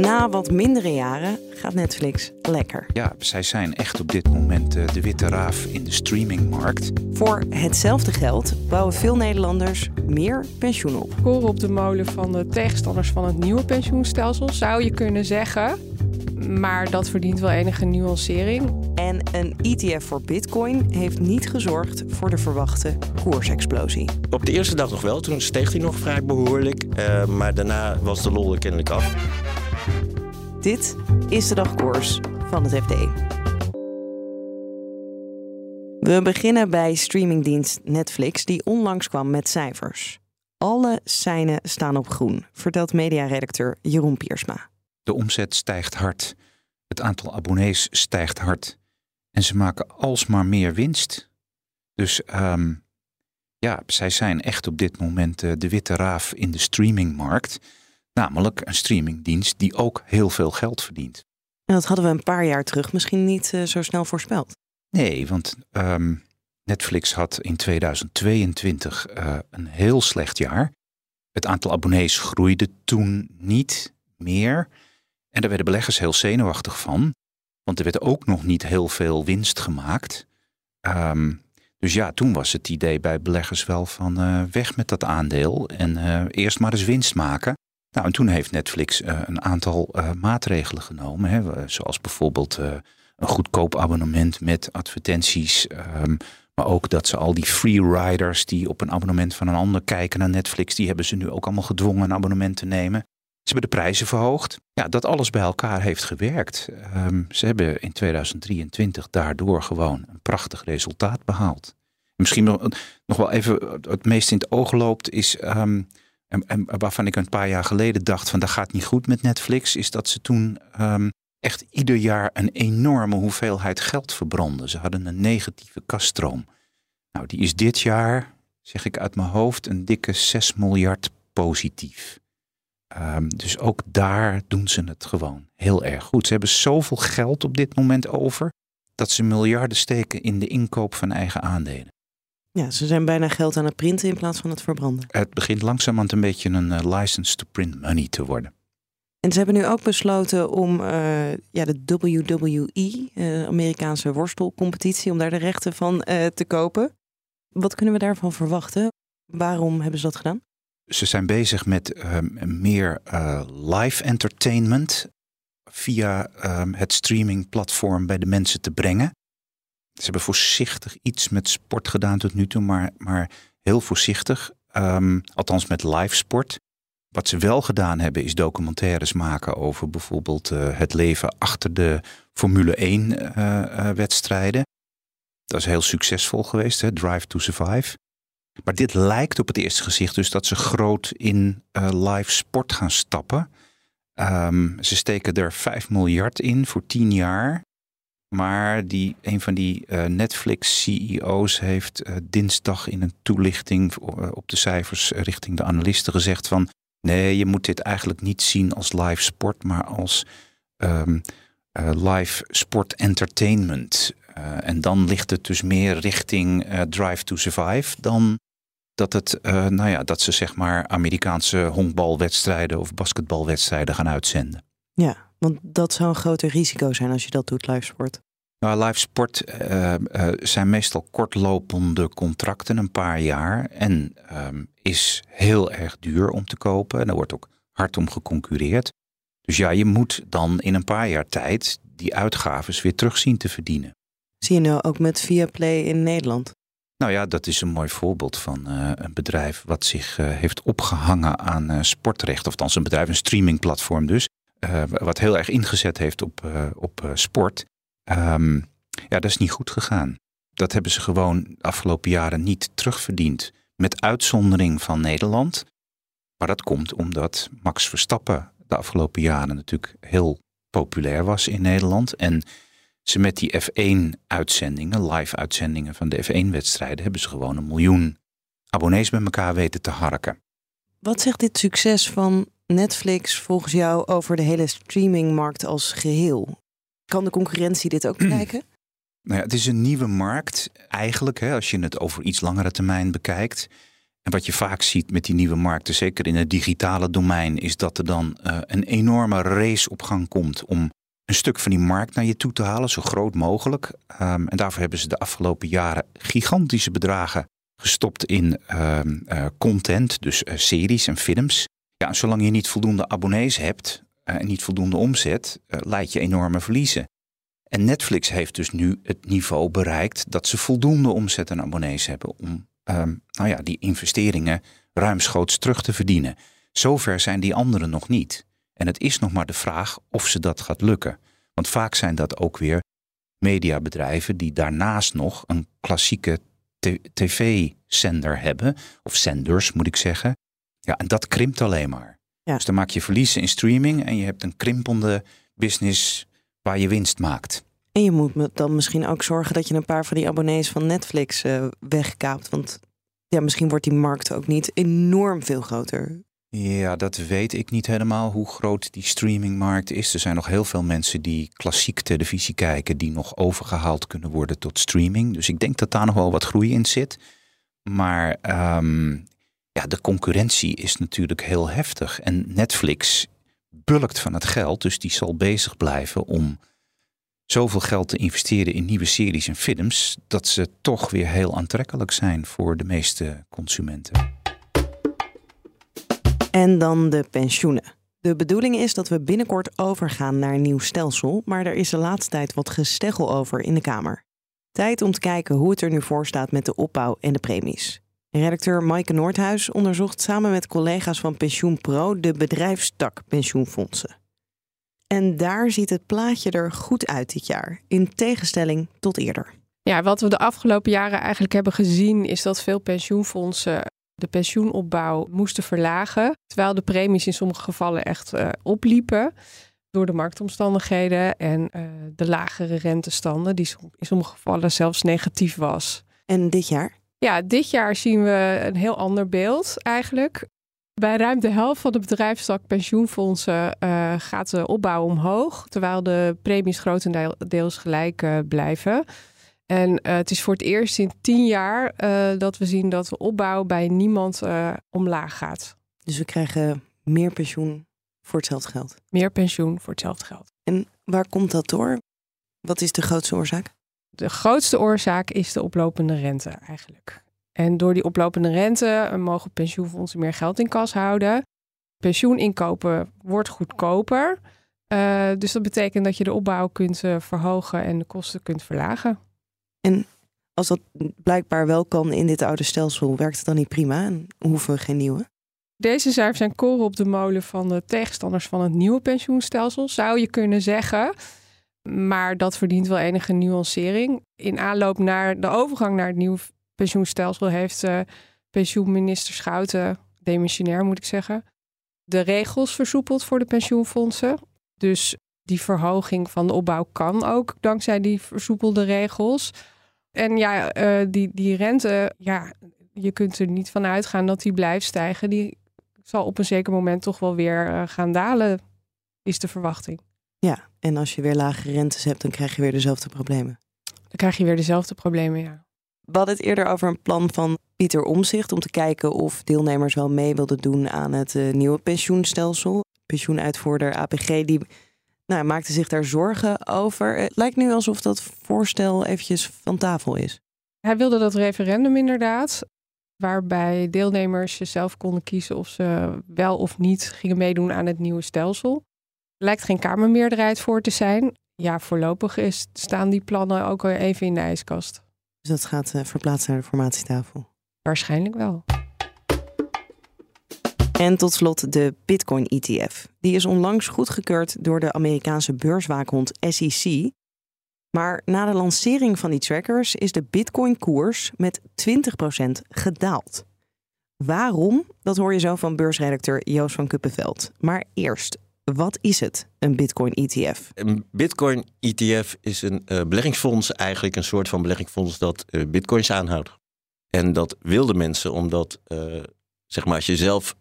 Na wat mindere jaren gaat Netflix lekker. Ja, zij zijn echt op dit moment eh, de witte raaf in de streamingmarkt. Voor hetzelfde geld bouwen veel Nederlanders meer pensioen op. Koren op de molen van de tegenstanders van het nieuwe pensioenstelsel zou je kunnen zeggen. Maar dat verdient wel enige nuancering. En een ETF voor Bitcoin heeft niet gezorgd voor de verwachte koersexplosie. Op de eerste dag nog wel, toen steeg hij nog vrij behoorlijk. Uh, maar daarna was de lol er kennelijk af. Dit is de dagkoers van het FD. We beginnen bij streamingdienst Netflix, die onlangs kwam met cijfers. Alle seinen staan op groen, vertelt mediaredacteur Jeroen Piersma. De omzet stijgt hard, het aantal abonnees stijgt hard en ze maken alsmaar meer winst. Dus um, ja, zij zijn echt op dit moment uh, de witte raaf in de streamingmarkt. Namelijk een streamingdienst die ook heel veel geld verdient. En dat hadden we een paar jaar terug misschien niet uh, zo snel voorspeld. Nee, want um, Netflix had in 2022 uh, een heel slecht jaar. Het aantal abonnees groeide toen niet meer. En daar werden beleggers heel zenuwachtig van. Want er werd ook nog niet heel veel winst gemaakt. Um, dus ja, toen was het idee bij beleggers wel van uh, weg met dat aandeel en uh, eerst maar eens winst maken. Nou, en toen heeft Netflix uh, een aantal maatregelen genomen, hè, zoals bijvoorbeeld een goedkoop abonnement met advertenties. Um, maar ook dat ze al die free riders die op een abonnement van een ander kijken naar Netflix, die hebben ze nu ook allemaal gedwongen een abonnement te nemen. Ze hebben de prijzen verhoogd. Ja, dat alles bij elkaar heeft gewerkt. Um, ze hebben in 2023 daardoor gewoon een prachtig resultaat behaald. misschien nog, wel even het meest in het oog loopt is... Um, en, en, waarvan ik een paar jaar geleden dacht van dat gaat niet goed met Netflix... is dat ze toen um, echt ieder jaar een enorme hoeveelheid geld verbranden. Ze hadden een negatieve kaststroom. Nou, die is dit jaar, zeg ik uit mijn hoofd, een dikke 6 miljard positief. Um, dus ook daar doen ze het gewoon heel erg goed. Ze hebben zoveel geld op dit moment over dat ze miljarden steken in de inkoop van eigen aandelen. Ja, ze zijn bijna geld aan het printen in plaats van het verbranden. Het begint langzamerhand een beetje een uh, license to print money te worden. En ze hebben nu ook besloten om uh, ja, de WWE, uh, Amerikaanse worstelcompetitie, om daar de rechten van te kopen. Wat kunnen we daarvan verwachten? Waarom hebben ze dat gedaan? Ze zijn bezig met um, meer live entertainment via um, het streamingplatform bij de mensen te brengen. Ze hebben voorzichtig iets met sport gedaan tot nu toe, maar, maar heel voorzichtig. Um, althans met live sport. Wat ze wel gedaan hebben is documentaires maken over bijvoorbeeld uh, het leven achter de Formule 1 uh, uh, wedstrijden. Dat is heel succesvol geweest, hè? Drive to Survive. Maar dit lijkt op het eerste gezicht dus dat ze groot in live sport gaan stappen. Um, ze steken er 5 miljard in voor 10 jaar. Maar die, een van die uh, Netflix-CEO's heeft uh, dinsdag in een toelichting op de cijfers richting de analisten gezegd van nee, je moet dit eigenlijk niet zien als live sport, maar als um, live sport entertainment. En dan ligt het dus meer richting Drive to Survive dan dat, het, nou ja, dat ze zeg maar Amerikaanse honkbalwedstrijden of basketbalwedstrijden gaan uitzenden. Ja, want dat zou een groter risico zijn als je dat doet, live sport. Nou, live sport zijn meestal kortlopende contracten, een paar jaar. En ehm, is heel erg duur om te kopen. En er wordt ook hard om geconcurreerd. Dus ja, je moet dan in een paar jaar tijd die uitgaves weer terug zien te verdienen. Zie je nou ook met Viaplay in Nederland? Nou ja, dat is een mooi voorbeeld van uh, een bedrijf wat zich heeft opgehangen aan sportrecht. Of althans een bedrijf, een streamingplatform dus. Wat heel erg ingezet heeft op, op sport. Um, ja, dat is niet goed gegaan. Dat hebben ze gewoon de afgelopen jaren niet terugverdiend. Met uitzondering van Nederland. Maar dat komt omdat Max Verstappen de afgelopen jaren natuurlijk heel populair was in Nederland. En ze met die F1-uitzendingen, live-uitzendingen van de F1-wedstrijden, hebben ze gewoon een miljoen abonnees met elkaar weten te harken. Wat zegt dit succes van Netflix volgens jou over de hele streamingmarkt als geheel? Kan de concurrentie dit ook bereiken? Nou ja, het is een nieuwe markt eigenlijk, hè, als je het over iets langere termijn bekijkt. En wat je vaak ziet met die nieuwe markten, zeker in het digitale domein, is dat er dan uh, een enorme race op gang komt om een stuk van die markt naar je toe te halen, zo groot mogelijk. Um, en daarvoor hebben ze de afgelopen jaren gigantische bedragen gestopt in um, uh, content, dus uh, series en films. Ja, zolang je niet voldoende abonnees hebt en niet voldoende omzet, leid je enorme verliezen. En Netflix heeft dus nu het niveau bereikt dat ze voldoende omzet en abonnees hebben om um, nou ja, die investeringen ruimschoots terug te verdienen. Zover zijn die anderen nog niet. En het is nog maar de vraag of ze dat gaat lukken. Want vaak zijn dat ook weer mediabedrijven die daarnaast nog een klassieke tv-zender hebben, of zenders moet ik zeggen. Ja, en dat krimpt alleen maar. Ja. Dus dan maak je verliezen in streaming en je hebt een krimpende business waar je winst maakt. En je moet dan misschien ook zorgen dat je een paar van die abonnees van Netflix uh, wegkaapt. Want ja, misschien wordt die markt ook niet enorm veel groter. Ja, dat weet ik niet helemaal hoe groot die streamingmarkt is. Er zijn nog heel veel mensen die klassiek televisie kijken, die nog overgehaald kunnen worden tot streaming. Dus ik denk dat daar nog wel wat groei in zit. Maar um, ja, de concurrentie is natuurlijk heel heftig. En Netflix bulkt van het geld, dus die zal bezig blijven om zoveel geld te investeren in nieuwe series en films, dat ze toch weer heel aantrekkelijk zijn voor de meeste consumenten. En dan de pensioenen. De bedoeling is dat we binnenkort overgaan naar een nieuw stelsel, maar er is de laatste tijd wat gesteggel over in de Kamer. Tijd om te kijken hoe het er nu voor staat met de opbouw en de premies. Redacteur Maaike Noordhuis onderzocht samen met collega's van PensioenPro de bedrijfstak pensioenfondsen. En daar ziet het plaatje er goed uit dit jaar, in tegenstelling tot eerder. Ja, wat we de afgelopen jaren eigenlijk hebben gezien, is dat veel pensioenfondsen de pensioenopbouw moesten verlagen. Terwijl de premies in sommige gevallen echt uh, opliepen door de marktomstandigheden en uh, de lagere rentestanden, die in sommige gevallen zelfs negatief was. En dit jaar? Ja, dit jaar zien we een heel ander beeld eigenlijk. Bij ruim de helft van de bedrijfstak pensioenfondsen uh, gaat de opbouw omhoog, terwijl de premies grotendeels gelijk uh, blijven. En uh, het is voor het eerst in tien jaar dat we zien dat de opbouw bij niemand omlaag gaat. Dus we krijgen meer pensioen voor hetzelfde geld? Meer pensioen voor hetzelfde geld. En waar komt dat door? Wat is de grootste oorzaak? De grootste oorzaak is de oplopende rente eigenlijk. En door die oplopende rente eh, mogen pensioenfondsen meer geld in kas houden. Pensioeninkopen wordt goedkoper. Uh, dus dat betekent dat je de opbouw kunt uh, verhogen en de kosten kunt verlagen. En als dat blijkbaar wel kan in dit oude stelsel, werkt het dan niet prima en hoeven we geen nieuwe? Deze cijfers zijn koren op de molen van de tegenstanders van het nieuwe pensioenstelsel, zou je kunnen zeggen. Maar dat verdient wel enige nuancering. In aanloop naar de overgang naar het nieuwe pensioenstelsel heeft uh, pensioenminister Schouten, demissionair moet ik zeggen, de regels versoepeld voor de pensioenfondsen. Dus die verhoging van de opbouw kan ook dankzij die versoepelde regels. En ja, uh, die, die rente, ja, je kunt er niet van uitgaan dat die blijft stijgen. Die zal op een zeker moment toch wel weer uh, gaan dalen, is de verwachting. Ja, en als je weer lagere rentes hebt, dan krijg je weer dezelfde problemen. Dan krijg je weer dezelfde problemen, ja. We hadden het eerder over een plan van Pieter Omzicht om te kijken of deelnemers wel mee wilden doen aan het uh, nieuwe pensioenstelsel. Pensioenuitvoerder APG die nou, maakte zich daar zorgen over. Het lijkt nu alsof dat voorstel eventjes van tafel is. Hij wilde dat referendum inderdaad, waarbij deelnemers zelf konden kiezen of ze wel of niet gingen meedoen aan het nieuwe stelsel. Lijkt geen Kamermeerderheid voor te zijn. Ja, voorlopig is, staan die plannen ook even in de ijskast. Dus dat gaat uh, verplaatst naar de formatietafel? Waarschijnlijk wel. En tot slot de Bitcoin ETF. Die is onlangs goedgekeurd door de Amerikaanse beurswaakhond SEC. Maar na de lancering van die trackers is de Bitcoin-koers met 20% gedaald. Waarom? Dat hoor je zo van beursredacteur Joost van Kuppenveld. Maar eerst, wat is het, een Bitcoin ETF? Een Bitcoin ETF is een uh, beleggingsfonds, eigenlijk een soort van beleggingsfonds dat uh, Bitcoins aanhoudt. En dat wilden mensen omdat, uh, zeg maar, als je zelf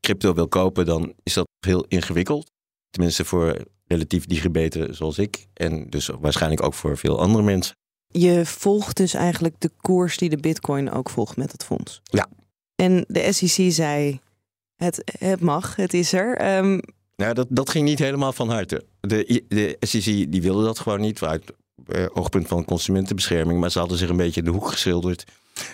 crypto wil kopen, dan is dat heel ingewikkeld. Tenminste voor relatief digibeten zoals ik. En dus waarschijnlijk ook voor veel andere mensen. Je volgt dus eigenlijk de koers die de Bitcoin ook volgt met het fonds. Ja. En de SEC zei: het, het mag, het is er. Um, nou, dat, dat ging niet helemaal van harte. De, de SEC die wilde dat gewoon niet uit eh, oogpunt van consumentenbescherming. Maar ze hadden zich een beetje in de hoek geschilderd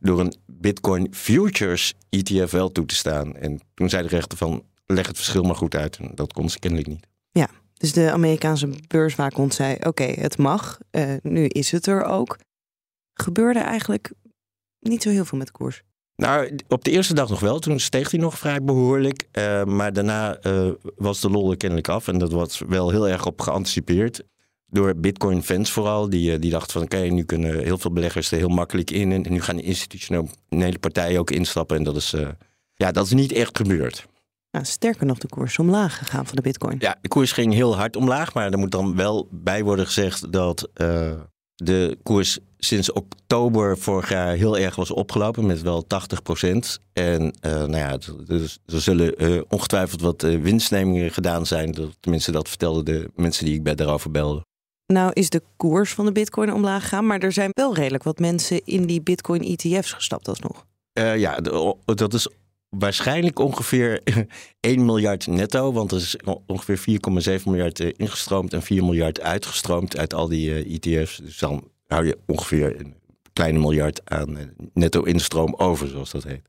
door een Bitcoin Futures ETF wel toe te staan. En toen zei de rechter van leg het verschil maar goed uit. En dat kon ze kennelijk niet. Ja, dus de Amerikaanse beurswaakhond zei oké, het mag. Uh, nu is het er ook. Gebeurde eigenlijk niet zo heel veel met de koers. Nou, op de eerste dag nog wel. Toen steeg hij nog vrij behoorlijk. Uh, maar daarna uh, was de lol er kennelijk af. En dat was wel heel erg op geanticipeerd. Door Bitcoin-fans vooral. Die, uh, die dachten van oké, nu kunnen heel veel beleggers er heel makkelijk in. En nu gaan de institutionele partijen ook instappen. En dat is, ja, dat is niet echt gebeurd. Nou, sterker nog, de koers omlaag gegaan van de Bitcoin. Ja, de koers ging heel hard omlaag. Maar er moet dan wel bij worden gezegd dat de koers sinds oktober vorig jaar heel erg was opgelopen met wel 80 procent. En uh, nou ja, dus, er zullen uh, ongetwijfeld wat uh, winstnemingen gedaan zijn. Tenminste, dat vertelden de mensen die ik bij daarover belde. Nou is de koers van de bitcoin omlaag gegaan, maar er zijn wel redelijk wat mensen in die bitcoin ETF's gestapt alsnog. ja, dat is waarschijnlijk ongeveer 1 miljard netto, want er is ongeveer 4,7 miljard ingestroomd en 4 miljard uitgestroomd uit al die ETF's. Dus dan hou je ongeveer een kleine miljard aan eh, netto instroom over, zoals dat heet.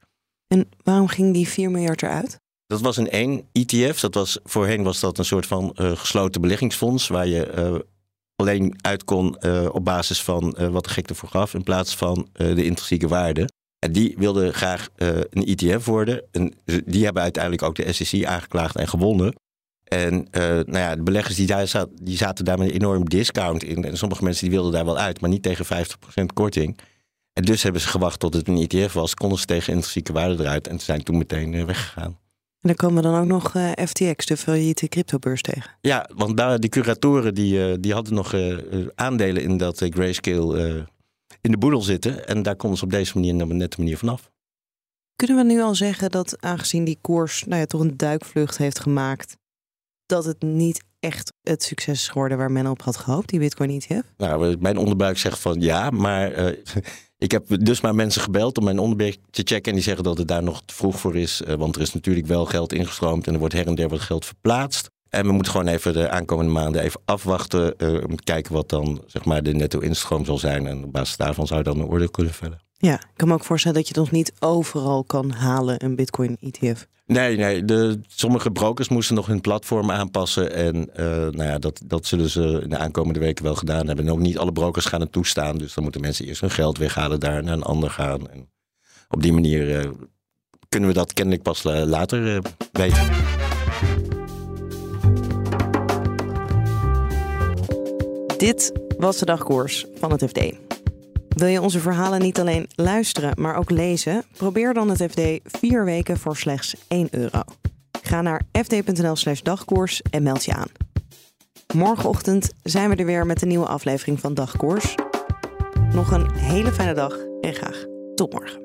En waarom ging die 4 miljard eruit? Dat was een één ETF. Dat was, voorheen was dat een soort van uh, gesloten beleggingsfonds waar je uh, alleen uit kon uh, op basis van wat de gek ervoor gaf in plaats van de intrinsieke waarde. En die wilden graag een ETF worden. En die hebben uiteindelijk ook de SEC aangeklaagd en gewonnen. En uh, nou ja, de beleggers die daar zaten, die zaten daar met een enorm discount in. En sommige mensen die wilden daar wel uit, maar niet tegen 50% korting. En dus hebben ze gewacht tot het een ETF was, konden ze tegen intrinsieke waarde eruit en zijn toen meteen uh, weggegaan. En dan komen we dan ook nog uh, FTX, de failliete cryptobeurs tegen. Ja, want daar, die curatoren die, die hadden nog aandelen in dat grayscale in de boedel zitten. En daar konden ze op deze manier, op een nette manier vanaf. Kunnen we nu al zeggen dat aangezien die koers nou ja, toch een duikvlucht heeft gemaakt dat het niet echt het succes is geworden waar men op had gehoopt, die Bitcoin ETF? Nou, mijn onderbuik zegt van ja, maar uh, ik heb dus maar mensen gebeld om mijn onderbuik te checken. En die zeggen dat het daar nog te vroeg voor is. Uh, want er is natuurlijk wel geld ingestroomd en er wordt her en der wat geld verplaatst. En we moeten gewoon even de aankomende maanden even afwachten. Uh, om te kijken wat dan zeg maar, de netto-instroom zal zijn. En op basis daarvan zou je dan een oordeel kunnen vellen. Ja, ik kan me ook voorstellen dat je het nog niet overal kan halen, een Bitcoin ETF. Nee, nee. De, sommige brokers moesten nog hun platform aanpassen. En uh, nou ja, dat, dat zullen ze in de aankomende weken wel gedaan hebben. En ook niet alle brokers gaan het toestaan. Dus dan moeten mensen eerst hun geld weghalen, daar naar een ander gaan. En op die manier uh, kunnen we dat kennelijk pas later weten. Dit was de dagkoers van het FD. Wil je onze verhalen niet alleen luisteren, maar ook lezen? Probeer dan het FD vier weken voor slechts 1 euro. Ga naar fd.nl/slash dagkoers en meld je aan. Morgenochtend zijn we er weer met een nieuwe aflevering van Dagkoers. Nog een hele fijne dag en graag tot morgen.